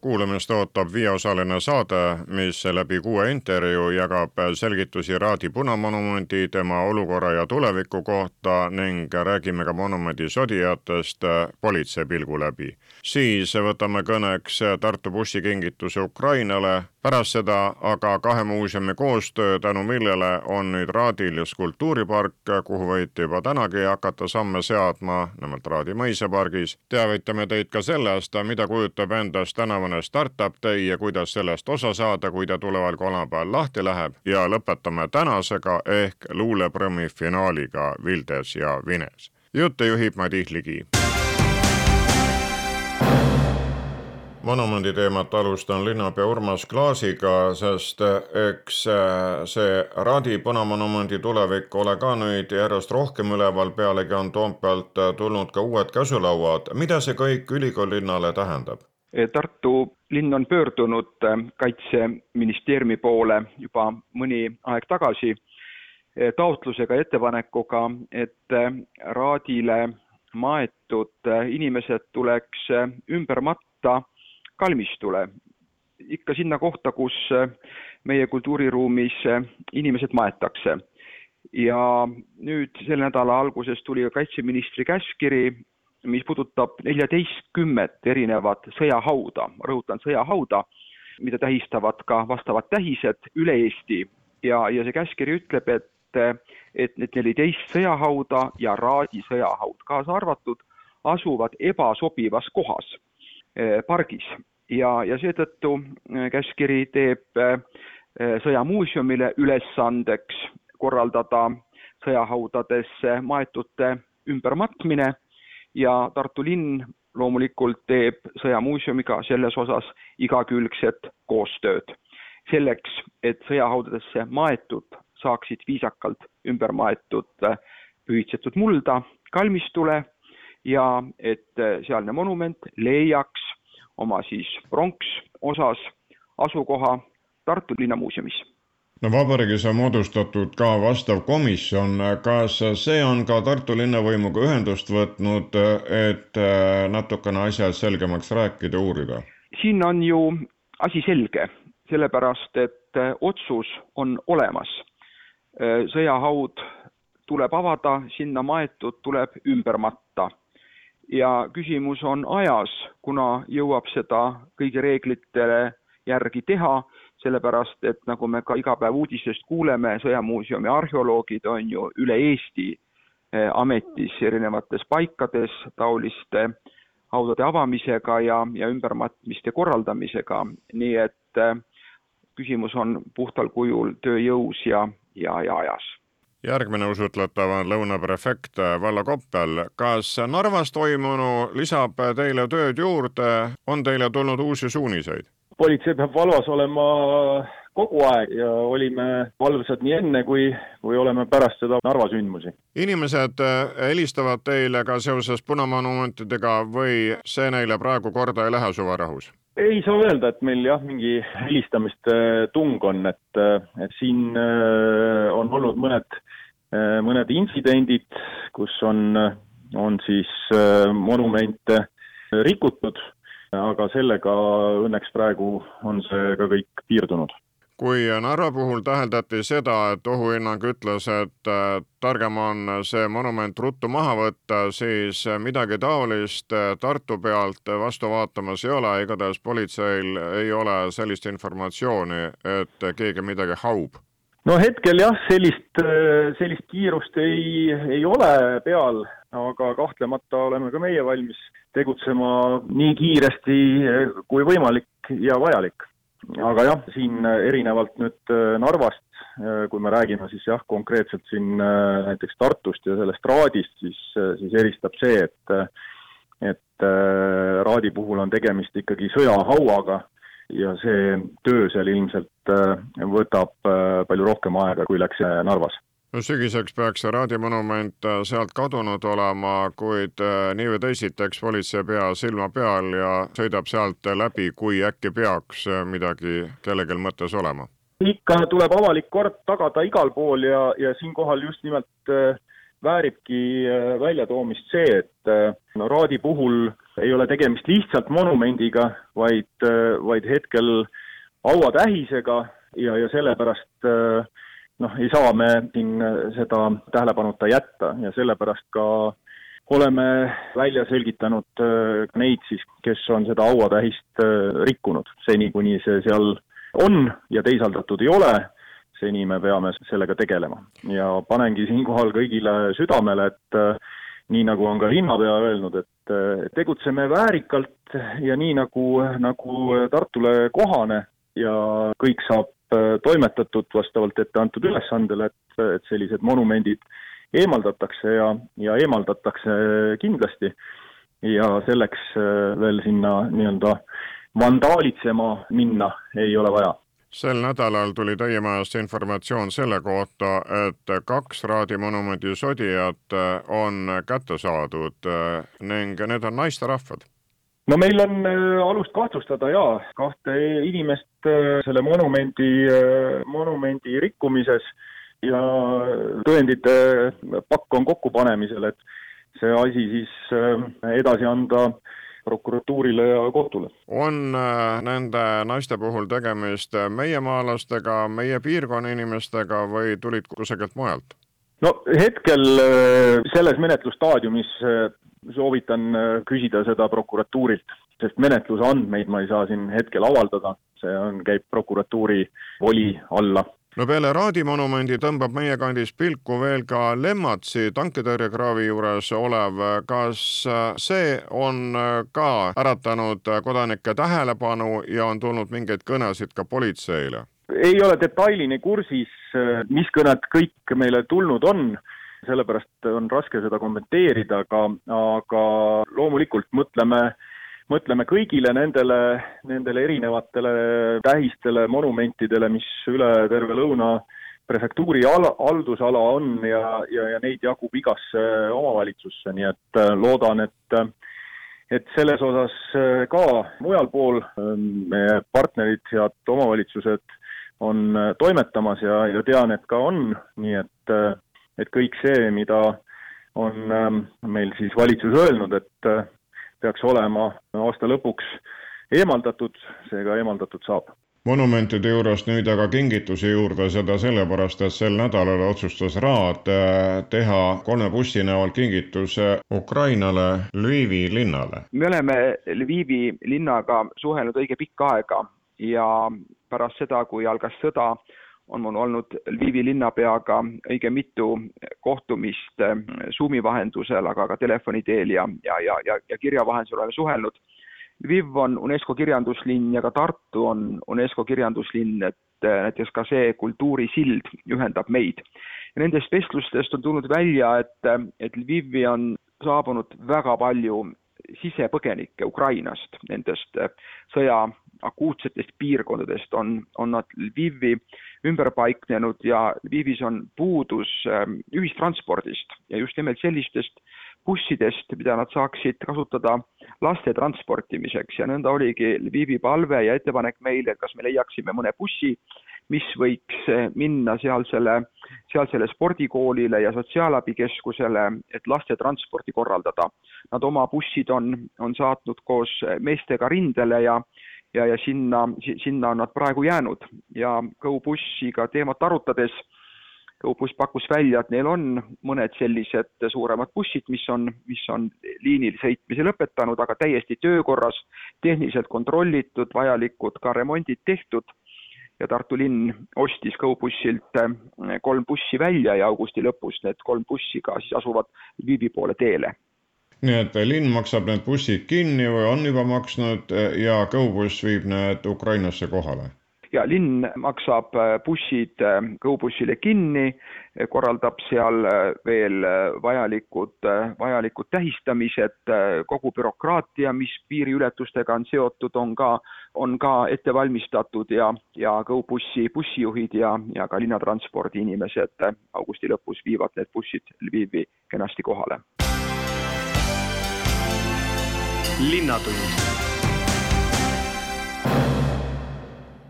kuulamist ootab viieosaline saade, mis läbi kuue intervjuu jagab selgitusi Raadi punamonumendi, tema olukorra ja tuleviku kohta ning räägime ka monumendi sodijatest politsei pilgu läbi. siis võtame kõneks Tartu bussikingituse Ukrainale, pärast seda aga kahe muuseumi koostöö, tänu millele on nüüd Raadil just kultuuripark, kuhu võite juba tänagi hakata samme seadma, nimelt Raadi mõisapargis. teavitame teid ka sellest, mida kujutab endast tänavane Startup Day ja kuidas sellest osa saada, kui ta tuleval kolmapäeval lahti läheb ja lõpetame tänasega ehk luuleprõmi finaaliga Vildes ja Vines. jutte juhib Madis Ligi monumendi teemat alustan linnapea Urmas Klaasiga, sest eks see Radi punamonumendi tulevik ole ka nüüd järjest rohkem üleval, pealegi on Toompealt tulnud ka uued käsulauad. mida see kõik ülikoollinnale tähendab? Eh, Tartu linn on pöördunud äh, Kaitseministeeriumi poole juba mõni aeg tagasi taotlusega, ettepanekuga, et Raadile maetud inimesed tuleks ümber matta kalmistule, ikka sinna kohta, kus meie kultuuriruumis inimesed maetakse. ja nüüd selle nädala alguses tuli kaitseministri käskkiri, mis puudutab neljateistkümmet erinevat sõjahauda, rõhutan, sõjahauda, mida tähistavad ka vastavad tähised üle Eesti. Ja, ja see käskkiri ütleb, et et need neliteist sõjahauda ja Raadi sõjahaud kaasa arvatud asuvad ebasobivas kohas äh, pargis. Ja, ja seetõttu äh, käskkiri teeb äh, sõjamuuseumile ülesandeks korraldada sõjahaudadesse maetute ümbermatmine ja Tartu linn loomulikult teeb Sõjamuuseumiga selles osas igakülgset koostööd. selleks, et sõjahaudadesse maetud saaksid viisakalt ümber maetud pühitsetud mulda kalmistule ja et sealne monument leiaks oma siis pronksosas asukoha Tartu Linnamuuseumis no vabariigis on moodustatud ka vastav komisjon, kas see on ka Tartu linnavõimuga ühendust võtnud, et äh, natukene asjad selgemaks rääkida, uurida? siin on ju asi selge, sellepärast et äh, otsus on olemas. Äh, sõjahaud tuleb avada, sinna maetud tuleb ümber matta ja küsimus on ajas, kuna jõuab seda kõigi reeglite järgi teha, sellepärast et nagu me ka iga päev uudistest kuuleme, Sõjamuuseumi arheoloogid on ju üle Eesti eh, ametis erinevates paikades taoliste haudade avamisega ja, ja ümbermatmiste korraldamisega, nii et eh, küsimus on puhtal kujul tööjõus ja, ja, ja ajas järgmine usutletav on lõunaprefekt Valla Koppel. kas Narvas toimunu lisab teile tööd juurde, on teile tulnud uusi suuniseid? Politsei peab valvas olema kogu aeg ja olime valvsad nii enne, kui, kui oleme pärast seda Narva sündmusi. inimesed helistavad teile ka seoses punamonumentidega või see neile praegu korda ei lähe suvarahus? ei saa öelda, et meil jah, mingi helistamiste tung on, et, et siin on olnud mõned, mõned intsidendid, kus on, on siis monumente rikutud, aga sellega õnneks praegu on see ka kõik piirdunud. Kui Narva puhul täheldati seda, et ohuhinnang ütles, et targem on see monument ruttu maha võtta, siis midagi taolist Tartu pealt vastu vaatamas ei ole, igatahes politseil ei ole sellist informatsiooni, et keegi midagi haub. No hetkel jah, sellist, sellist kiirust ei, ei ole peal, aga kahtlemata oleme ka meie valmis tegutsema nii kiiresti kui võimalik ja vajalik. Aga jah, siin äh, erinevalt nüüd äh, Narvast, kui me räägime siis jah, konkreetselt siin näiteks Tartust ja sellest Raadist, siis, siis eristab see, et et Raadi puhul on tegemist ikkagi sõjahauaga ja see töö seal ilmselt võtab palju rohkem aega, kui läks Narvas sügiseks peaks see raadimonument äh, sealt kadunud olema, kuid äh, nii või teisiti, eks politsei pea silma peal ja sõidab sealt läbi, kui äkki peaks äh, midagi kellelgi mõttes olema. ikka tuleb avalik kord tagada igal pool ja, ja siinkohal just nimelt vääribki väljatoomist see, et no Raadi puhul ei ole tegemist lihtsalt monumendiga, vaid, vaid hetkel hauatähisega ja, ja sellepärast äh, noh, ei saa me siin äh, seda tähelepanuta jätta ja sellepärast ka oleme välja selgitanud äh, neid siis, kes on seda hauatähist äh, rikkunud, seni kuni see seal on ja teisaldatud ei ole, seni me peame sellega tegelema. ja panengi siinkohal kõigile südamele, et nii nagu on ka linnapea öelnud, et tegutseme väärikalt ja nii nagu, nagu Tartule kohane ja kõik saab toimetatud vastavalt ette antud ülesandele, et, et sellised monumendid eemaldatakse ja, ja eemaldatakse kindlasti. Ja selleks äh, veel sinna nii-öelda vandaalitsema minna ei ole vaja. Sel nädalal tuli teie majast informatsioon selle kohta, et kaks raadimonumendi sodijat on kätte saadud ning need on naisterahvad no meil on äh, alust kahtlustada jaa, kahte inimest äh, selle monumendi, äh, monumendi rikkumises ja tõendite pakk on kokkupanemisel, et see asi siis edasi anda prokuratuurile ja kohtule. on nende naiste puhul tegemist meiemaalastega, meie piirkonna inimestega või tulid kusagilt mujalt? no hetkel selles menetlusstaadiumis soovitan äh, küsida seda prokuratuurilt, sest menetluse andmeid ma ei saa siin hetkel avaldada, see on, käib prokuratuuri voli alla. No peale Raadi monumendi tõmbab meie kandis pilku veel ka Lemmatsi tankitõrjekraavi juures olev, kas äh, see on äh, ka äratanud kodanike tähelepanu ja on tulnud mingeid kõnesid ka politseile? ei ole detailini kursis, mis kõned kõik meile tulnud on sellepärast on raske seda kommenteerida, aga, aga loomulikult mõtleme, mõtleme kõigile nendele, nendele erinevatele tähistele, monumentidele, mis üle terve lõuna prefektuuri al-, haldusala on ja, ja, ja neid jagub igasse omavalitsusse, nii et äh, loodan, et et selles osas äh, ka mujal pool ähm, meie partnerid, head omavalitsused on äh, toimetamas ja, ja tean, et ka on, nii et et kõik see, mida on ähm, meil siis valitsus öelnud, et äh, peaks olema aasta lõpuks eemaldatud, see ka eemaldatud saab monumentide juurest nüüd aga kingituse juurde, seda sellepärast, et sel nädalal otsustas Raad äh, teha kolme bussi näol kingituse Ukrainale Lvivi linnale. me oleme Lvivi linnaga suhelnud õige pikka aega ja pärast seda, kui algas sõda, on mul olnud Lvivi linnapeaga õige mitu kohtumist eh, Zoomi vahendusel, aga ka telefoni teel ja, ja, ja, ja, ja kirja vahendusel oleme suhelnud. Lviv on UNESCO kirjanduslinn ja ka Tartu on UNESCO kirjanduslinn, et eh, näiteks ka see kultuurisild ühendab meid. nendest vestlustest on tulnud välja, et, eh, et Lvivi on saabunud väga palju sisepõgenikke Ukrainast, nendest sõja akuutsetest piirkondadest on, on nad Lvivi ümber paiknenud ja Lvivis on puudus ähm, ühistranspordist ja just nimelt sellistest bussidest, mida nad saaksid kasutada laste transportimiseks ja nõnda oligi Lvivi palve ja ettepanek meile, et kas me leiaksime mõne bussi, mis võiks äh, minna sealsele, sealsele spordikoolile ja sotsiaalabikeskusele, et laste transporti korraldada. Nad oma bussid on, on saatnud koos meestega rindele ja ja, ja sinna, sinna on nad praegu jäänud. Ja GoBussiga teemat arutades GoBuss pakkus välja, et neil on mõned sellised suuremad bussid, mis on, mis on liinil sõitmise lõpetanud, aga täiesti töökorras, tehniliselt kontrollitud, vajalikud ka remondid tehtud. Ja Tartu linn ostis GoBussilt kolm bussi välja ja augusti lõpus need kolm bussi ka siis asuvad Lvivi poole teele nii et linn maksab need bussid kinni või on juba maksnud ja GoBuss viib need Ukrainasse kohale? ja linn maksab bussid kõubussile kinni, korraldab seal veel vajalikud, vajalikud tähistamised, kogu bürokraatia, mis piiriületustega on seotud, on ka, on ka ette valmistatud ja, ja GoBussi bussijuhid ja, ja ka linnatranspordi inimesed augusti lõpus viivad need bussid Lvivi kenasti kohale. Linnatund.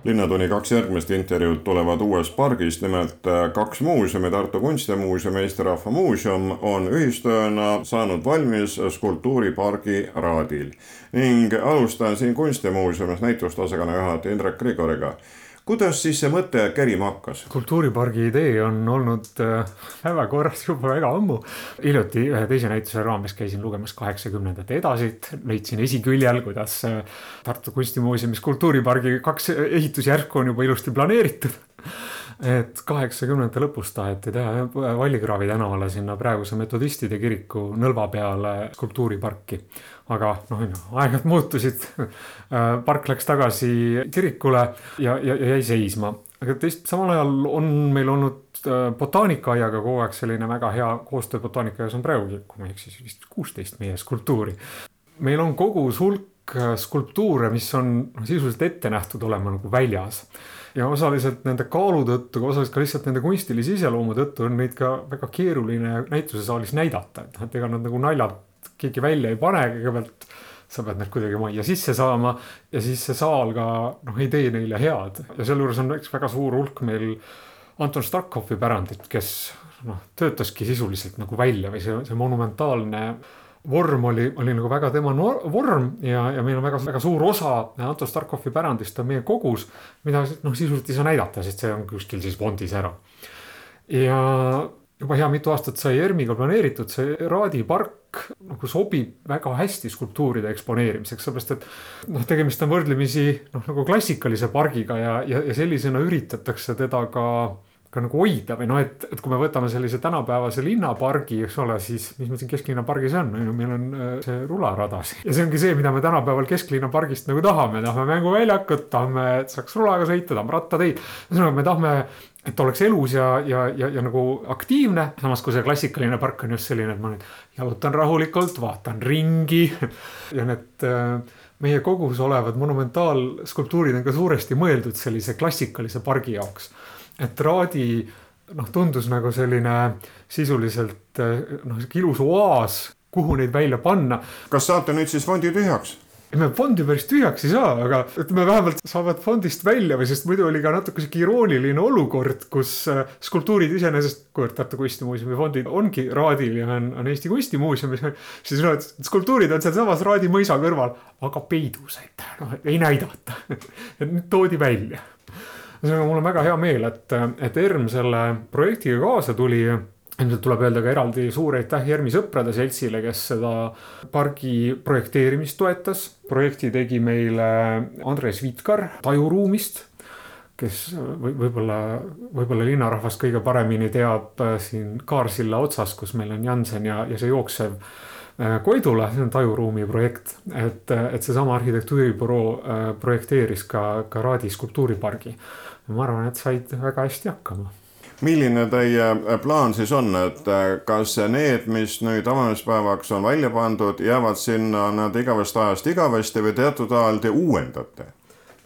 Linnatunni kaks järgmist intervjuud tulevad uuest pargist, nimelt äh, kaks muuseumi, Tartu Kunstimuuseum ja Eesti Rahva Muuseum on ühistööna saanud valmis skulptuuripargi Raadil. Ning alustan siin Kunstimuuseumis näitusteosakonna juhataja Indrek Grigoriga kuidas siis see mõte kerima hakkas? kultuuripargi idee on olnud äh, päevakorras juba väga ammu. hiljuti ühe teise näituse raames käisin lugemas kaheksakümnendate edasit, leidsin esiküljel, kuidas äh, Tartu Kunstimuuseumis kultuuripargi kaks ehitusjärku on juba ilusti planeeritud et kaheksakümnendate lõpus taheti teha Vallikraavi tänavale sinna praeguse metodistide kiriku nõlva peale skulptuuriparki. aga noh, aegad muutusid. park läks tagasi kirikule ja, ja, ja jäi seisma, aga teist samal ajal on meil olnud äh, botaanikaaiaga kogu aeg selline väga hea koostöö botaanikaaias on praegugi, kui ma ei eksi, siis vist kuusteist meie skulptuuri. meil on kogus hulk äh, skulptuure, mis on noh, sisuliselt ette nähtud olema nagu väljas ja osaliselt nende kaalu tõttu, osaliselt ka lihtsalt nende kunstilise iseloomu tõttu on neid ka väga keeruline näitusesaalis näidata, et noh, et ega nad nagu naljalt keegi välja ei pane, kõigepealt sa pead need kuidagi majja sisse saama ja siis see saal ka noh, ei tee neile head. Ja sealjuures on üks väga suur hulk meil Anton Starkovi pärandit, kes noh, töötaski sisuliselt nagu välja või see, see monumentaalne vorm oli, oli nagu väga tema vorm ja, ja meil on väga, väga suur osa Anton Starkovi pärandist on meie kogus, mida noh, sisuliselt ei saa näidata, sest see on kuskil siis fondis ära. ja juba hea mitu aastat sai ERM-iga planeeritud, see Raadi park nagu sobib väga hästi skulptuuride eksponeerimiseks, sellepärast et noh, tegemist on võrdlemisi noh, nagu klassikalise pargiga ja, ja, ja sellisena üritatakse teda ka ka nagu hoida või noh, et, et kui me võtame sellise tänapäevase linnapargi, eks ole, siis mis meil siin kesklinna pargis on, on ju, meil on äh, see rularada siin. ja see ongi see, mida me tänapäeval kesklinna pargist nagu tahame, tahame mänguväljakut, tahame, et saaks rulaga sõita, tahame rattateid. ühesõnaga, me tahame, et oleks elus ja, ja, ja, ja nagu aktiivne, samas kui see klassikaline park on just selline, et ma nüüd jalutan rahulikult, vaatan ringi ja need äh, meie kogus olevad monumentaalskulptuurid on ka suuresti mõeldud sellise klassikalise pargi jaoks et Raadi noh, tundus nagu selline sisuliselt noh, sihuke ilus oaas, kuhu neid välja panna. kas saate nüüd siis fondi tühjaks? ei, me fondi päris tühjaks ei saa, aga ütleme vähemalt saavad fondist välja või sest muidu oli ka natuke sihuke irooniline olukord, kus äh, skulptuurid iseenesest, kuivõrd Tartu Kunstimuuseumi fondid ongi Raadil ja on, on Eesti Kunstimuuseumis, siis noh, et skulptuurid on sealsamas Raadi mõisa kõrval, aga peidus, et noh, ei näidata et nüüd toodi välja ühesõnaga, mul on väga hea meel, et, et ERM selle projektiga kaasa tuli. Ilmselt tuleb öelda ka eraldi suur aitäh Jermi Sõprade Seltsile, kes seda pargi projekteerimist toetas. projekti tegi meile Andres Vitkar Tajuruumist, kes või võib-olla, võib-olla linnarahvas kõige paremini teab äh, siin Kaarsilla otsas, kus meil on Jansen ja, ja see jooksev äh, Koidula, see on tajuruumi projekt, et, et seesama arhitektuuribüroo äh, projekteeris ka, ka Raadi skulptuuripargi ma arvan, et said väga hästi hakkama milline teie plaan siis on, et äh, kas need, mis nüüd avamispäevaks on välja pandud, jäävad sinna nad igavest ajast igavesti või teatud ajal te uuendate?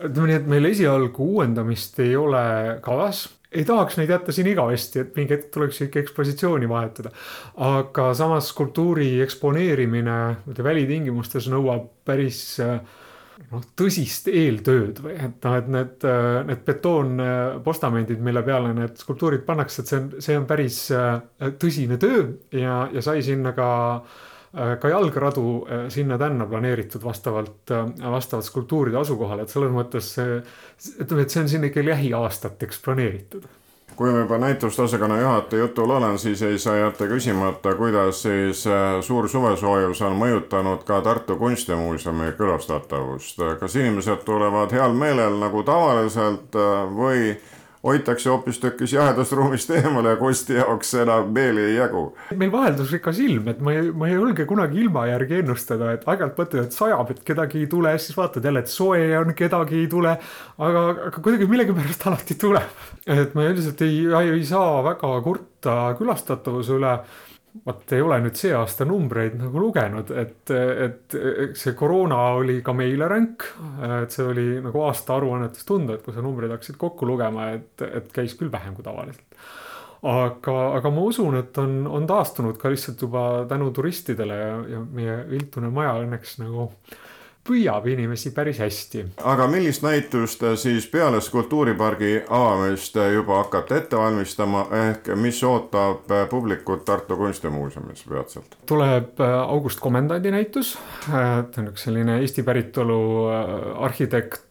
ütleme nii, et meil esialgu uuendamist ei ole kavas ei tahaks neid jätta siin igavesti, et mingi hetk tuleks ikka ekspositsiooni vahetada. aga samas skulptuuri eksponeerimine välitingimustes nõuab päris äh, noh, tõsist eeltööd või et noh, et need, need betoonpostamendid, mille peale need skulptuurid pannakse, et see on, see on päris äh, tõsine töö ja, ja sai sinna ka äh, ka jalgradu äh, sinna-tänna planeeritud vastavalt, vastavalt skulptuuride asukohale, et selles mõttes ütleme, et see on siin ikka lähiaastateks planeeritud kui ma juba näitustasakonna juhataja jutul olen, siis ei saa jätta küsimata, kuidas siis äh, suur suvesoojus on mõjutanud ka Tartu Kunstimuuseumi külastatavust. kas inimesed tulevad heal meelel nagu tavaliselt äh, või hoitakse hoopistükkis jahedast ruumist eemale ja Kusti jaoks enam meeli ei jagu. meil vaheldusrikas ilm, et ma ei, ma ei julge kunagi ilma järgi ennustada, et aeg-ajalt mõtled, et sajab, et kedagi ei tule, siis vaatad jälle, et soe on, kedagi ei tule. aga, aga kuidagi millegipärast alati tuleb, et ma üldiselt ei, ei saa väga kurta külastatavuse üle vot ei ole nüüd see aasta numbreid nagu lugenud, et, et see koroona oli ka meile ränk. et see oli nagu aasta aruannetes tunda, et kui sa numbreid hakkasid kokku lugema, et, et käis küll vähem kui tavaliselt. aga, aga ma usun, et on, on taastunud ka lihtsalt juba tänu turistidele ja, ja meie viltune maja õnneks nagu äh, püüab inimesi päris hästi. aga millist näitust siis peale skulptuuripargi avamist juba hakkate ette valmistama, ehk mis ootab publikut Tartu Kunstimuuseumis peatselt? tuleb äh, August Komendandi näitus, äh, ta on üks selline Eesti päritolu äh, arhitekt,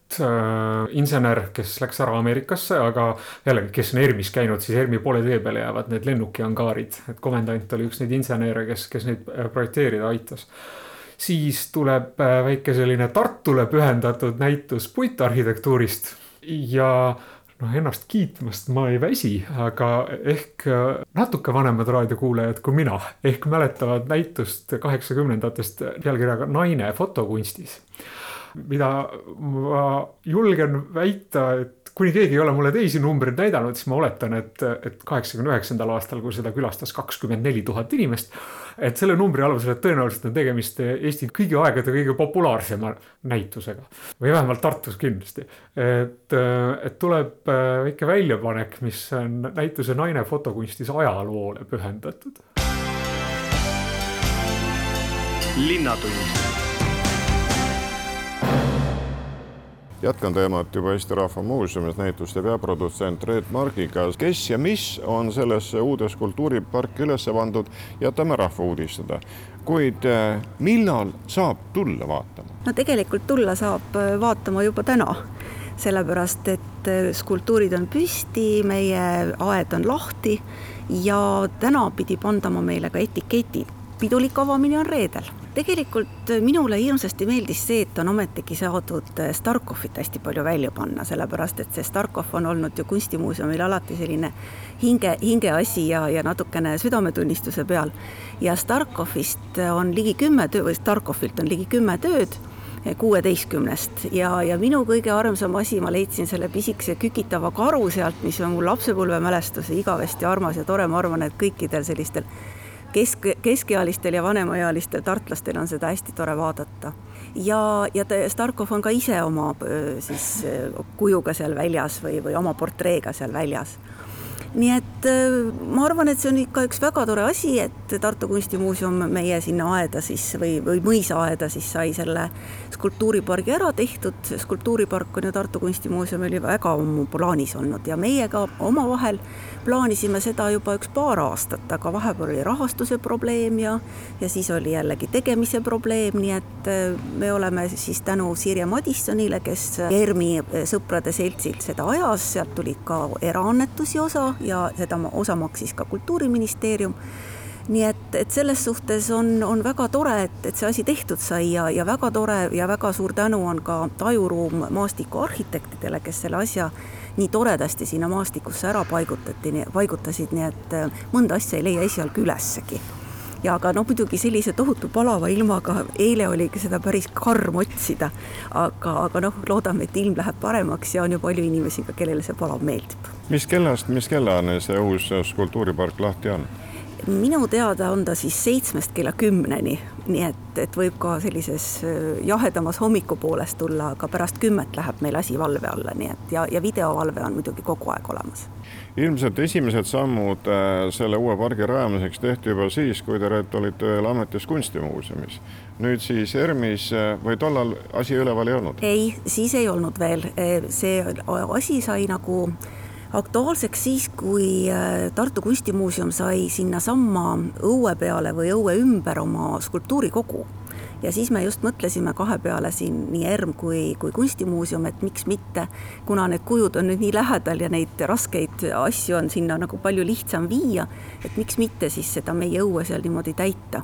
insener, kes läks ära Ameerikasse, aga jällegi, kes on ERM-is käinud, siis ERM-i poole tee peale jäävad need lennukiangaarid, et komendant oli üks neid insenere, kes, kes neid projekteerida aitas siis tuleb äh, väike selline Tartule pühendatud näitus puitarhitektuurist ja noh, ennast kiitmast ma ei väsi, aga ehk äh, natuke vanemad raadiokuulajad kui mina ehk mäletavad näitust kaheksakümnendatest pealkirjaga Naine fotokunstis. mida ma julgen väita, et kuni keegi ei ole mulle teisi numbreid näidanud, siis ma oletan, et, et kaheksakümne üheksandal aastal, kui seda külastas kakskümmend neli tuhat inimest et selle numbri alusel, tõenäoliselt on tegemist Eesti kõigi aegade kõige populaarsema näitusega või vähemalt Tartus kindlasti. et, et tuleb äh, väike väljapanek, mis on näituse Naine fotokunstis ajaloole pühendatud. linnatund jätkan teemat juba Eesti Rahva Muuseumis näituste peaprodutsent Reet Margiga. kes ja mis on sellesse uude skulptuuriparki üles pandud, jätame rahva uudistada. kuid eh, millal saab tulla vaatama? no tegelikult tulla saab eh, vaatama juba täna sellepärast et eh, skulptuurid on püsti, meie aed on lahti ja täna pidi pandama meile ka etiketid. pidulik avamine on reedel tegelikult minule hirmsasti meeldis see, et on ometigi saadud Starkovit hästi palju välja panna, sellepärast et see Starkov on olnud ju kunstimuuseumil alati selline hinge, hingeasi ja, ja natukene südametunnistuse peal. ja Starkovist on ligi kümme töö, või Starkovilt on ligi kümme tööd kuueteistkümnest ja, ja minu kõige armsam asi, ma leidsin selle pisikese kükitava karu sealt, mis on mul lapsepõlvemälestus igavesti armas ja tore, ma arvan, et kõikidel sellistel kesk, keskealistel ja vanemaealistel tartlastel on seda hästi tore vaadata. ja, ja Starkov on ka ise oma siis kujuga seal väljas või, või oma portreega seal väljas nii et äh, ma arvan, et see on ikka üks väga tore asi, et Tartu Kunstimuuseum meie sinna aeda siis või, või mõisaaeda siis sai selle skulptuuripargi ära tehtud. skulptuuripark on ju Tartu Kunstimuuseumil väga ammu plaanis olnud ja meie ka omavahel plaanisime seda juba üks paar aastat, aga vahepeal oli rahastuse probleem ja, ja siis oli jällegi tegemise probleem, nii et äh, me oleme siis tänu Sirje Madissonile, kes ERMi sõprade seltsilt seda ajas, sealt tulid ka eraannetusi osa ja seda osa maksis ka Kultuuriministeerium. Nii et, et selles suhtes on, on väga tore, et, et see asi tehtud sai ja, ja väga tore ja väga suur tänu on ka Tajuruum maastikuarhitektidele, kes selle asja nii toredasti sinna maastikusse ära paigutati, paigutasid, nii et äh, mõnda asja ei leia esialgu ülessegi ja aga no muidugi sellise tohutu palava ilmaga, eile oligi seda päris karm otsida. aga, aga noh, loodame, et ilm läheb paremaks ja on ju palju inimesi ka, kellele see palav meeldib. mis kellast, mis kellani see uus skulptuuripark lahti on? Minu teada on ta siis seitsmest kella kümneni, nii et, et võib ka sellises äh, jahedamas hommikupooles tulla, aga pärast kümmet läheb meil asi valve alla, nii et ja, ja videovalve on muidugi kogu aeg olemas. ilmselt esimesed sammud äh, selle uue pargi rajamiseks tehti juba siis, kui te olite veel ametis Kunstimuuseumis. nüüd siis ERMis äh, või tollal asi üleval ei olnud? ei, siis ei olnud veel, see asi sai nagu aktuaalseks siis, kui äh, Tartu Kunstimuuseum sai sinnasamma õue peale või õue ümber oma skulptuurikogu ja siis me just mõtlesime kahe peale siin nii ERM kui, kui Kunstimuuseum, et miks mitte, kuna need kujud on nüüd nii lähedal ja neid raskeid asju on sinna nagu palju lihtsam viia, et miks mitte siis seda meie õue seal niimoodi täita.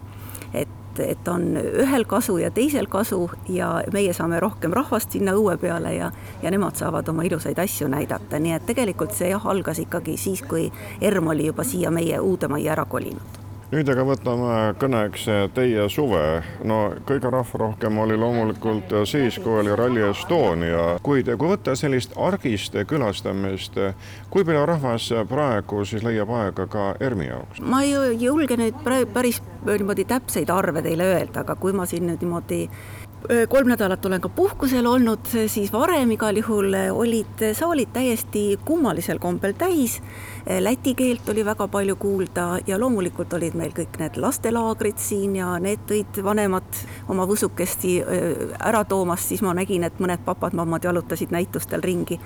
et et on ühel kasu ja teisel kasu ja meie saame rohkem rahvast sinna õue peale ja, ja nemad saavad oma ilusaid asju näidata, nii et tegelikult see jah, algas ikkagi siis, kui ERM oli juba siia meie uude majja ära kolinud nüüd aga võtame kõneks teie suve. no kõige rahvarohkem oli loomulikult siis, kui oli Rally Estonia, kuid kui võtta sellist argist külastamist, kui palju rahvas praegu siis leiab aega ka ERMi jaoks? ma ei julge nüüd päris niimoodi täpseid arve teile öelda, aga kui ma siin nüüd niimoodi kolm nädalat olen ka puhkusel olnud, siis varem igal juhul olid saalid täiesti kummalisel kombel täis. Läti keelt oli väga palju kuulda ja loomulikult olid meil kõik need lastelaagrid siin ja need tõid vanemad oma võsukesti ära toomas, siis ma nägin, et mõned papad-mammad jalutasid näitustel ringi.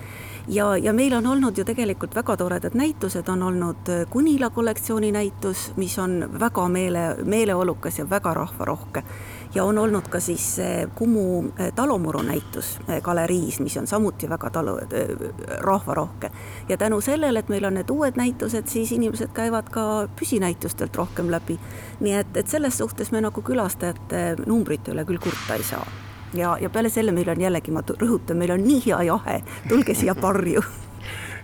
ja, ja meil on olnud ju tegelikult väga toredad näitused, on olnud Kunila kollektsiooni näitus, mis on väga meele, meeleolukas ja väga rahvarohke ja on olnud ka siis Kumu eh, talumuru näitus eh, galeriis, mis on samuti väga talu, eh, rahvarohke. ja tänu sellele, et meil on need uued näitused, siis inimesed käivad ka püsinäitustelt rohkem läbi. nii et, et selles suhtes me nagu külastajate numbrite üle küll kurta ei saa ja, ja peale selle meil on jällegi, ma rõhutan, meil on nii hea jahe, tulge siia parju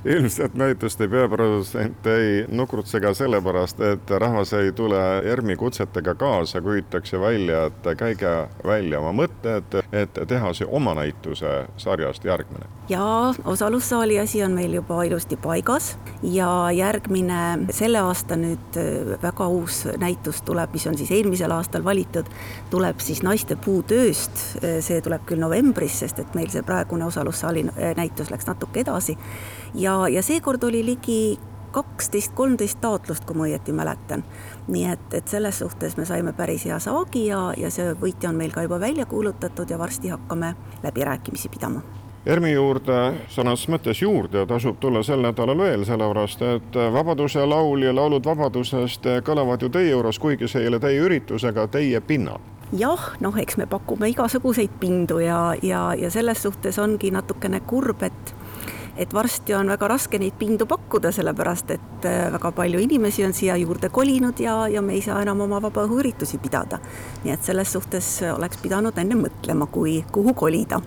ilmselt näituste peaprodutsent ei nukrutse ka sellepärast, et rahvas ei tule ERM-i kutsetega kaasa, küsitakse välja, et käige välja oma mõtted, et teha see oma näituse sarjast järgmine. ja osalussaali asi on meil juba ilusti paigas ja järgmine selle aasta nüüd äh, väga uus näitus tuleb, mis on siis eelmisel aastal valitud, tuleb siis naiste puutööst. Äh, see tuleb küll novembris, sest et meil see praegune osalussaali äh, näitus läks natuke edasi ja, ja seekord oli ligi kaksteist, kolmteist taotlust, kui ma õieti mäletan. nii et, et selles suhtes me saime päris hea saagi ja, ja see võitja on meil ka juba välja kuulutatud ja varsti hakkame läbirääkimisi pidama ERMi juurde, sõnas mõttes juurde tasub tulla sel nädalal veel, sellepärast et Vabaduse laul ja laulud vabadusest kõlavad ju teie juures, kuigi see ei ole teie üritus, aga teie pinnal jah, noh, eks me pakume igasuguseid pindu ja, ja, ja selles suhtes ongi natukene kurb, et et varsti on väga raske neid pindu pakkuda, sellepärast et äh, väga palju inimesi on siia juurde kolinud ja, ja me ei saa enam oma vabaõhuüritusi pidada. nii et selles suhtes oleks pidanud enne mõtlema, kui, kuhu kolida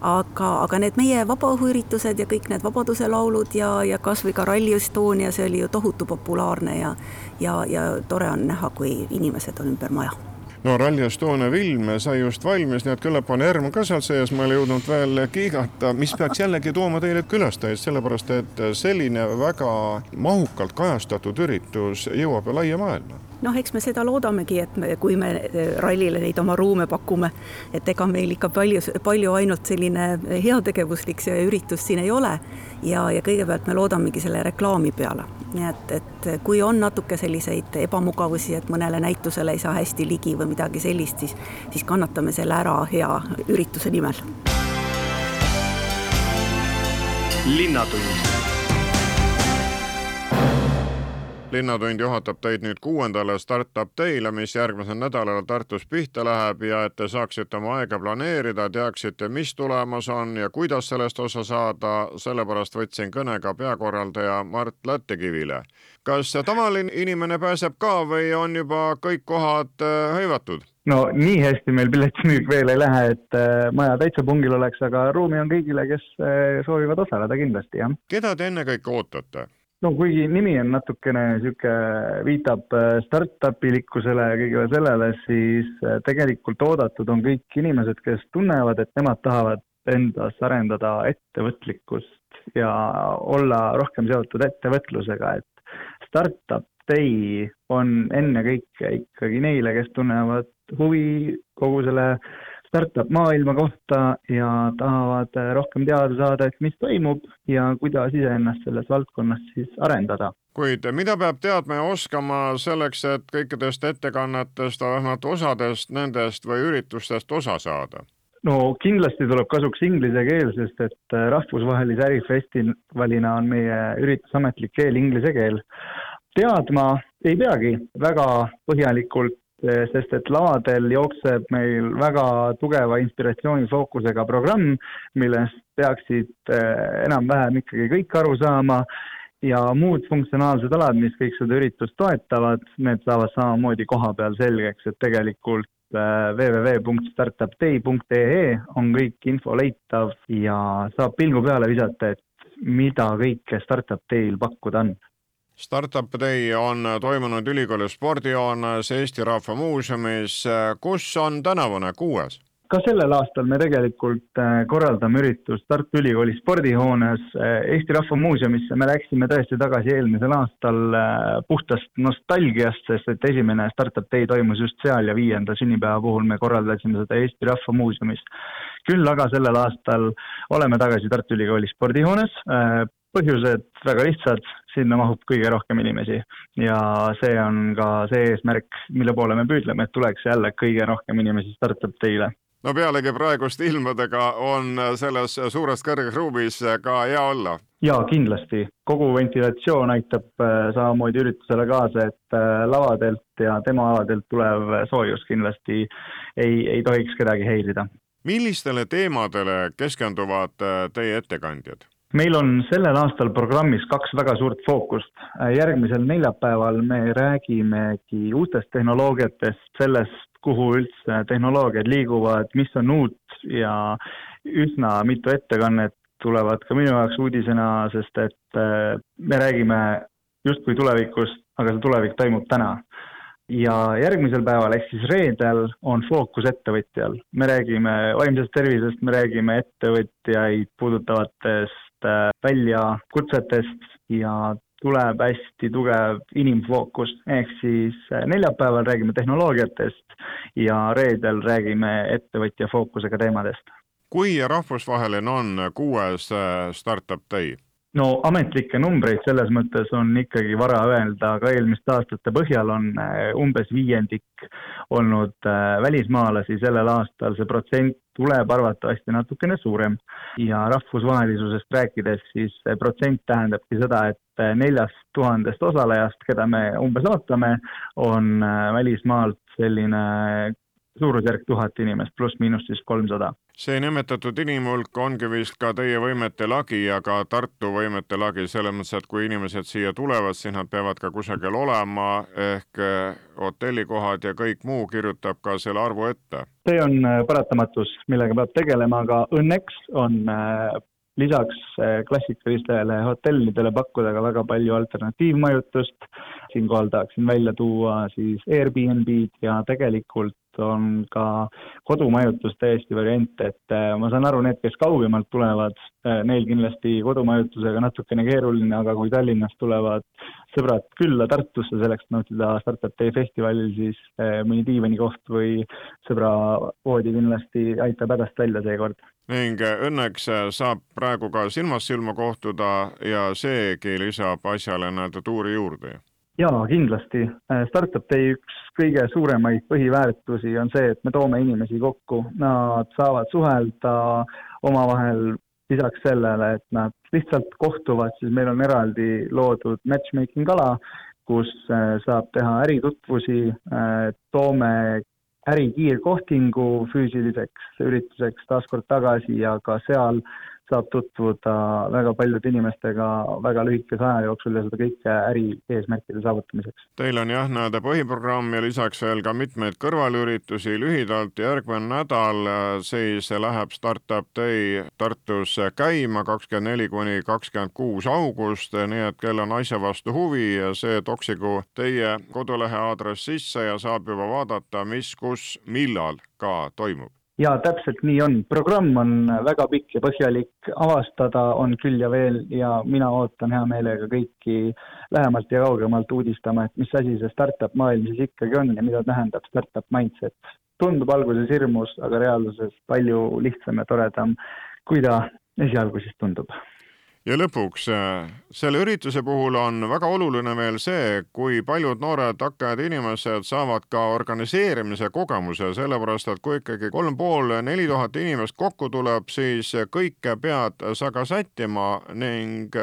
aga, aga need meie vabaõhuüritused ja kõik need Vabaduse laulud ja, ja kasvõi ka Rally Estonia, see oli ju tohutu populaarne ja ja, ja tore on näha, kui inimesed on ümber maja no Rally Estonia film sai just valmis, nii et küllap on ERM ka seal sees, ma ei jõudnud veel kiigata, mis peaks jällegi tooma teile külastajaid, sellepärast et selline väga mahukalt kajastatud üritus jõuab ju laia maailma. Noh, eks me seda loodamegi, et me, kui me rallile neid oma ruume pakume, et ega meil ikka palju, palju ainult selline heategevuslik see üritus siin ei ole. ja, ja kõigepealt me loodamegi selle reklaami peale, nii et, et kui on natuke selliseid ebamugavusi, et mõnele näitusele ei saa hästi ligi või midagi sellist, siis, siis kannatame selle ära hea ürituse nimel. linnatund linnatund juhatab teid nüüd kuuendale Startup Day'le, mis järgmisel nädalal Tartus pihta läheb ja et te saaksite oma aega planeerida, teaksite, mis tulemas on ja kuidas sellest osa saada, sellepärast võtsin kõne ka peakorraldaja Mart Lättekivile. kas tavaline inimene pääseb ka või on juba kõik kohad äh, hõivatud? no nii hästi meil piletimüük veel ei lähe, et äh, maja täitsa pungil oleks, aga ruumi on kõigile, kes äh, soovivad osaleda kindlasti, jah. keda te ennekõike ootate? No kuigi nimi on natukene niisugune, viitab äh, startup ilikkusele ja kõigele sellele, siis äh, tegelikult oodatud on kõik inimesed, kes tunnevad, et nemad tahavad endas arendada ettevõtlikkust ja olla rohkem seotud ettevõtlusega, et startup day on ennekõike ikkagi neile, kes tunnevad huvi kogu selle startup maailma kohta ja tahavad rohkem teada saada, et mis toimub ja kuidas iseennast selles valdkonnas siis arendada. kuid mida peab teadma ja oskama selleks, et kõikidest ettekannetest, vähemalt osadest nendest või üritustest osa saada? no kindlasti tuleb kasuks inglise keel, sest et rahvusvahelise ärifestivalina on meie ürituse ametlik keel inglise keel. teadma ei peagi väga põhjalikult sest et lavadel jookseb meil väga tugeva inspiratsioonifookusega programm, millest peaksid eh, enam-vähem ikkagi kõik aru saama. Ja muud funktsionaalsed alad, mis kõik seda üritust toetavad, need saavad samamoodi koha peal selgeks, et tegelikult www.startupday.ee on kõik info leitav ja saab pilgu peale visata, et mida kõike Startup Day'l pakkuda on Startup Day on toimunud ülikooli spordihoones Eesti Rahva Muuseumis, kus on tänavune kuues? ka sellel aastal me tegelikult äh, korraldame üritust Tartu Ülikooli spordihoones äh, Eesti Rahva Muuseumisse, me läksime tõesti tagasi eelmisel aastal äh, puhtast nostalgiast, sest et esimene Startup Day toimus just seal ja viienda sünnipäeva puhul me korraldasime seda Eesti Rahva Muuseumis. küll aga sellel aastal oleme tagasi Tartu Ülikooli spordihoones, põhjused väga lihtsad, sinna mahub kõige rohkem inimesi ja see on ka see eesmärk, mille poole me püüdleme, et tuleks jälle kõige rohkem inimesi startup teile no pealegi praeguste ilmadega on selles suures kõrges ruumis ka hea olla. jaa, kindlasti. kogu ventilatsioon aitab äh, samamoodi üritusele kaasa, et äh, lavadelt ja tema aladelt tulev soojus kindlasti ei, ei tohiks kedagi häirida. millistele teemadele keskenduvad äh, teie ettekandjad? Meil on sellel aastal programmis kaks väga suurt fookust. järgmisel neljapäeval me räägimegi uutest tehnoloogiatest, sellest, kuhu üldse tehnoloogiad liiguvad, mis on uut ja üsna mitu ettekannet tulevad ka minu jaoks uudisena, sest et äh, me räägime justkui tulevikust, aga see tulevik toimub täna. ja järgmisel päeval ehk siis reedel on fookus ettevõtjal. me räägime vaimsest tervisest, me räägime ettevõtjaid puudutavatest Äh, väljakutsetest ja tuleb hästi tugev inimfookus, ehk siis äh, neljapäeval räägime tehnoloogiatest ja reedel räägime ettevõtja fookusega teemadest. kui rahvusvaheline on kuues äh, Startup Day? No ametlikke numbreid selles mõttes on ikkagi vara öelda, aga eelmiste aastate põhjal on umbes viiendik olnud välismaalasi, sellel aastal see protsent tuleb arvatavasti natukene suurem. Ja rahvusvahelisusest rääkides, siis protsent tähendabki seda, et neljast tuhandest osalejast, keda me umbes ootame, on välismaalt selline suurusjärk tuhat inimest, pluss-miinus siis kolmsada. see nimetatud inimhulk ongi vist ka teie võimete lagi ja ka Tartu võimete lagi, selles mõttes, et kui inimesed siia tulevad, siis nad peavad ka kusagil olema, ehk eh, hotellikohad ja kõik muu kirjutab ka selle arvu ette. see on eh, paratamatus, millega peab tegelema, aga õnneks on eh, lisaks klassikalistele hotellidele pakkuda ka väga palju alternatiivmajutust. siinkohal tahaksin välja tuua siis Airbnb-d ja tegelikult on ka kodumajutus täiesti variant, et äh, ma saan aru, need, kes kaugemalt tulevad, äh, neil kindlasti kodumajutusega natukene keeruline, aga kui Tallinnast tulevad sõbrad külla Tartusse selleks, et nautida Startup Day festivalil, siis äh, mõni diivanikoht või sõbra voodi kindlasti aitab hädast välja seekord. Ning õnneks saab praegu ka silmast silma kohtuda ja seegi lisab asjale nii-öelda tuuri juurde jaa, kindlasti. Äh, Startup Day üks kõige suuremaid põhiväärtusi on see, et me toome inimesi kokku, nad saavad suhelda omavahel, lisaks sellele, et nad lihtsalt kohtuvad, siis meil on eraldi loodud matchmaking ala, kus äh, saab teha äritutvusi, äh, toome ärikiirkohtingu füüsiliseks ürituseks taaskord tagasi ja ka seal saab tutvuda väga paljude inimestega väga lühikese aja jooksul ja seda kõike äri eesmärkide saavutamiseks. Teil on jah, nii-öelda põhiprogramm ja lisaks veel ka mitmeid kõrvalüritusi, lühidalt järgmine nädal äh, siis läheb Startup Day Tartus käima kakskümmend neli kuni kakskümmend kuus august, nii et kel on asja vastu huvi, see toksigu teie kodulehe aadress sisse ja saab juba vaadata, mis, kus, millal ka toimub jaa, täpselt nii on. programm on väga pikk ja põhjalik, avastada on küll ja veel ja mina ootan hea meelega kõiki lähemalt ja kaugemalt uudistama, et mis asi see startup maailm siis ikkagi on ja mida tähendab startup mindset. tundub alguses hirmus, aga reaalsuses palju lihtsam ja toredam, kui ta esialgu siis tundub ja lõpuks, äh, selle ürituse puhul on väga oluline veel see, kui paljud noored hakkajad inimesed saavad ka organiseerimise kogemuse, sellepärast et kui ikkagi kolm pool, neli tuhat inimest kokku tuleb, siis kõike pead sa ka sättima ning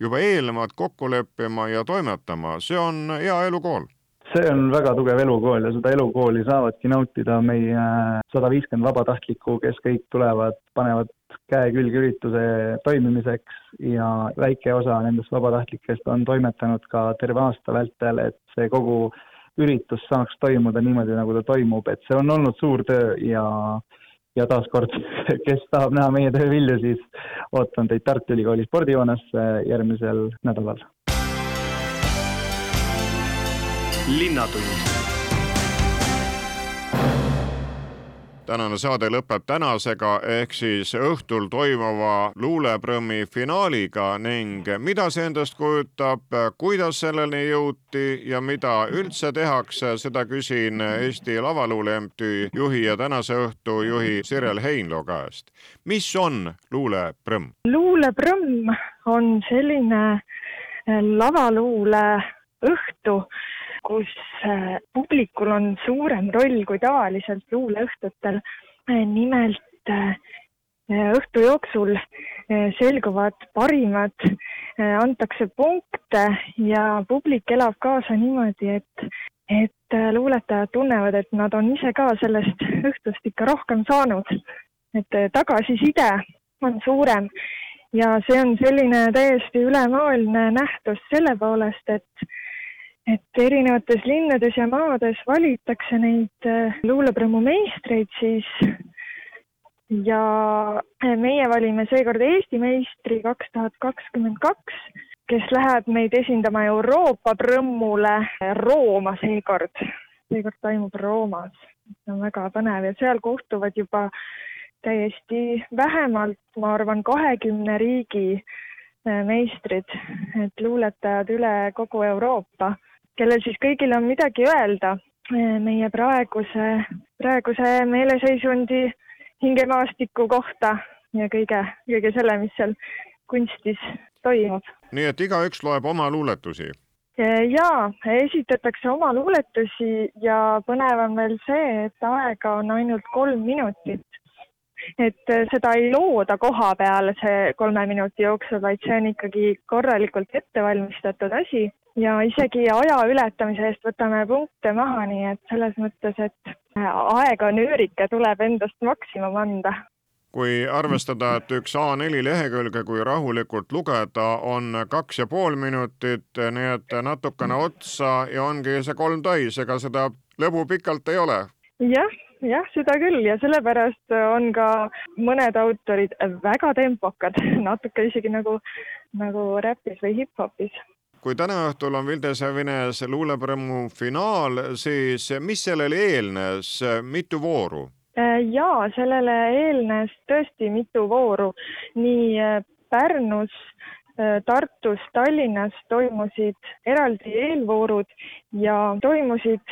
juba eelnevalt kokku leppima ja toimetama, see on hea elukool see on väga tugev elukool ja seda elukooli saavadki nautida meie sada viiskümmend vabatahtlikku, kes kõik tulevad, panevad käe külge ürituse toimimiseks ja väike osa nendest vabatahtlikest on toimetanud ka terve aasta vältel, et see kogu üritus saaks toimuda niimoodi, nagu ta toimub, et see on olnud suur töö ja ja taaskord, kes tahab näha meie töö vilju, siis ootan teid Tartu Ülikooli spordihoones järgmisel nädalal. Linnatund tänane saade lõpeb tänasega ehk siis õhtul toimuva luuleprõmmi finaaliga ning mida see endast kujutab, kuidas selleni jõuti ja mida üldse tehakse, seda küsin Eesti Lavaluule MTÜ juhi ja tänase õhtu juhi Sirel Heinlo käest. mis on luuleprõmm? luuleprõmm on selline lavaluule õhtu kus äh, publikul on suurem roll kui tavaliselt luuleõhtutel. Äh, nimelt äh, õhtu jooksul selguvad parimad, antakse punkte ja publik elab kaasa niimoodi, et, et luuletajad tunnevad, et nad on ise ka sellest õhtust ikka rohkem saanud. et tagasiside on suurem ja see on selline täiesti ülemaailmne nähtus selle poolest, et et erinevates linnades ja maades valitakse neid äh, luuleprõmmu meistreid siis. Ja meie valime seekord Eesti meistri kaks tuhat kakskümmend kaks, kes läheb meid esindama Euroopa prõmmule Rooma seekord. seekord toimub Roomas, see on väga põnev ja seal kohtuvad juba täiesti vähemalt, ma arvan, kahekümne riigi äh, meistrid, et luuletajad üle kogu Euroopa kellel siis kõigil on midagi öelda eh, meie praeguse, praeguse meeleseisundi hingemaastiku kohta ja kõige, kõige selle, mis seal kunstis toimub. nii et igaüks loeb oma luuletusi? Eh, jaa, esitatakse oma luuletusi ja põnev on veel see, et aega on ainult kolm minutit. et eh, seda ei looda koha peal see kolme minuti jooksul, vaid see on ikkagi korralikult ette valmistatud asi ja isegi aja ületamise eest võtame punkte maha, nii et selles mõttes, et aega nöörike tuleb endast maksimum anda. kui arvestada, et üks A4 lehekülge, kui rahulikult lugeda, on kaks ja pool minutit, nii et natukene otsa ja ongi see kolm täis, ega seda lõbu pikalt ei ole? jah, jah, seda küll ja sellepärast on ka mõned autorid väga tempokad, natuke isegi nagu, nagu räpis või hip-hopis kui täna õhtul on Vildesevines luuleprõmmu finaal, siis mis sellele eelnes, mitu vooru? Äh, jaa, sellele eelnes tõesti mitu vooru. nii äh, Pärnus, äh, Tartus, Tallinnas toimusid eraldi eelvoorud ja toimusid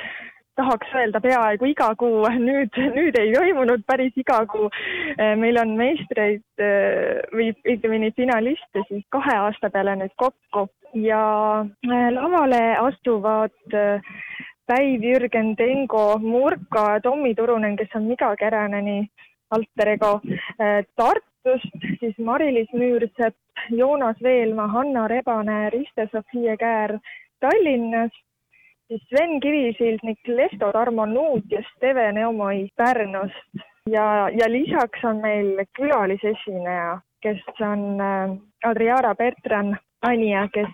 tahaks öelda peaaegu iga kuu, nüüd, nüüd ei toimunud päris iga kuu. meil on meistreid või õigemini finaliste siis kahe aasta peale nüüd kokku ja äh, lavale astuvad Päiv, Jürgen Tengo, Murka, Tommi Turunen, kes on Miga Käräneni alter ego Tartust, siis Mari-Liis Müürsepp, Joonas Veelmaa, Hanna Rebane, Riste-Sofia Käär Tallinnast, Sven Kivisildnik, Lesto Tarmo Nuut ja Steve Neumoi Pärnust. Ja, ja lisaks on meil külalisesineja, kes on Adriana Bertran Anja, kes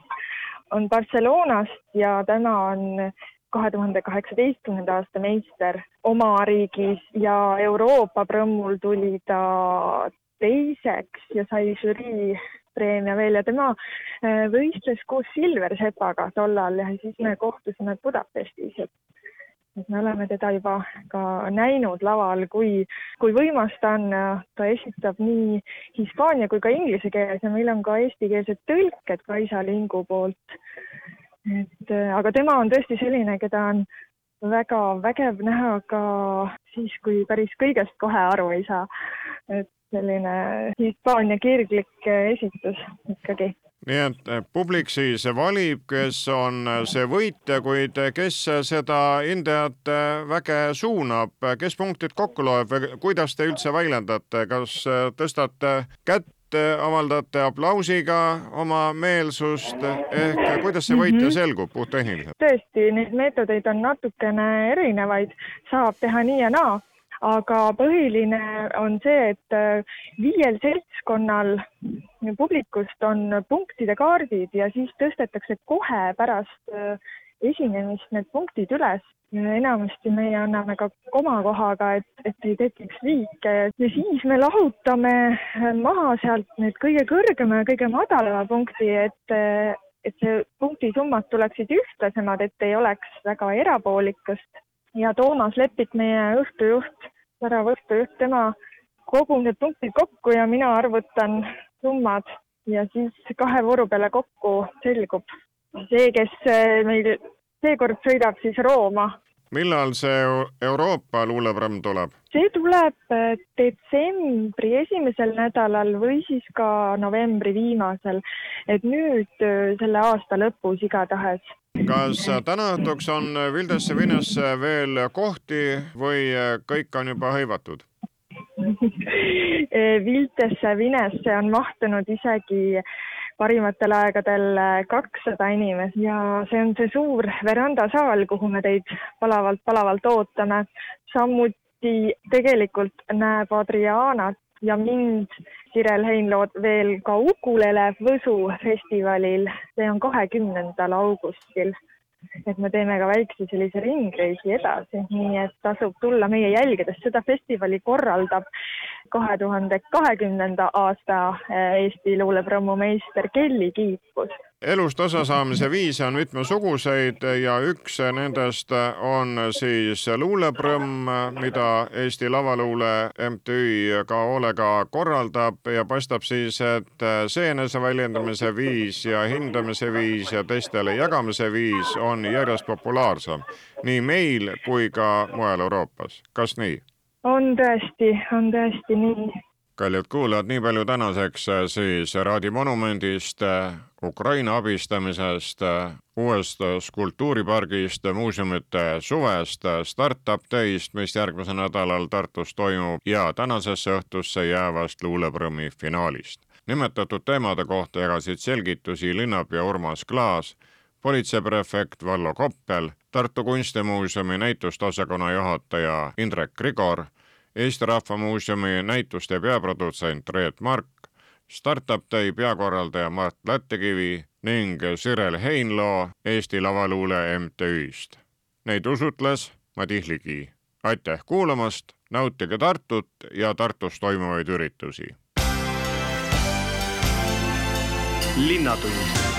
on Barcelonast ja tema on kahe tuhande kaheksateistkümnenda aasta meister oma riigis. Ja Euroopa prõmmul tuli ta teiseks ja sai žürii preemia veel ja tema äh, võistles koos Silver Sepaga tollal ja siis me kohtusime Budapestis, et et me oleme teda juba ka näinud laval, kui, kui võimas ta on, ta esitab nii hispaania kui ka inglise keeles ja meil on ka eestikeelsed tõlked Kaisa Lingu poolt. et aga tema on tõesti selline, keda on väga vägev näha ka siis, kui päris kõigest kohe aru ei saa. et selline Hispaania kirglik esitus ikkagi. Nii et eh, publik siis valib, kes on eh, see võitja, kuid eh, kes seda hindajate väge suunab, kes punktid kokku loeb või kuidas te üldse väljendate, kas tõstate kätt, avaldate aplausiga oma meelsust? Ehk kuidas see võitja mhm. selgub puhttehniliselt? tõesti, neid meetodeid on natukene erinevaid, saab teha nii ja naa aga põhiline on see, et äh, viiel seltskonnal publikust on punktide kaardid ja siis tõstetakse kohe pärast äh, esinemist need punktid üles. enamasti meie anname ka komakohaga, et, et ei tekiks viike ja siis me lahutame maha sealt need kõige kõrgema ja kõige madalama punkti, et, et see punktisummad tuleksid ühtlasemad, et ei oleks väga erapoolikust. ja Toomas Lepik, meie õhtujuht, värav õhtujuht, tema kogub need punktid kokku ja mina arvutan summad ja siis kahe vooru peale kokku selgub see, kes eh, meil seekord sõidab siis Rooma. Millal see Euroopa luuleprogramm tuleb? see tuleb eh, detsembri esimesel nädalal või siis ka novembri viimasel, et nüüd eh, selle aasta lõpus igatahes kas täna õhtuks on Vildesse Vinesse veel kohti või kõik on juba hõivatud? Viltesse Vinesse on mahtunud isegi parimatel aegadel kakssada inimest. Ja see on see suur verandasaal, kuhu me teid palavalt-palavalt ootame. samuti tegelikult näeb Adrianat ja mind, Sirel Heinlood veel ka Ukulele Võsu festivalil, see on kahekümnendal augustil et me teeme ka väikse sellise ringreisi edasi, nii et tasub tulla meie jälgedes, seda festivali korraldab kahe tuhande kahekümnenda aasta eh, Eesti luuleprommumeister Kelly Kiipus elust osasaamise viise on mitmesuguseid ja üks nendest on siis luuleprõmm, mida Eesti Lavaluule MTÜ ka hoolega korraldab ja paistab siis, et see eneseväljendamise viis ja hindamise viis ja teistele jagamise viis on järjest populaarsem nii meil kui ka mujal Euroopas. kas nii? on tõesti, on tõesti nii kallid kuulajad, nii palju tänaseks siis Raadi Monumendist Ukraina abistamisest, uuest skulptuuripargist, muuseumite suvest, Startup Day'st, mis järgmisel nädalal Tartus toimub ja tänasesse õhtusse jäävast luuleprõmmi finaalist. nimetatud teemade kohta jagasid selgitusi linnapea Urmas Klaas, politseiprefekt Vallo Koppel, Tartu Kunstimuuseumi näitustasakonna juhataja Indrek Grigor, Eesti Rahva Muuseumi näituste peaprodutsent Reet Mark, Startup Day peakorraldaja Mart Lättekivi ning Sirel Heinloo Eesti Lavaluule MTÜ-st. Neid usutles Madis Ligi. aitäh kuulamast, nautige Tartut ja Tartus toimuvaid üritusi. linnatund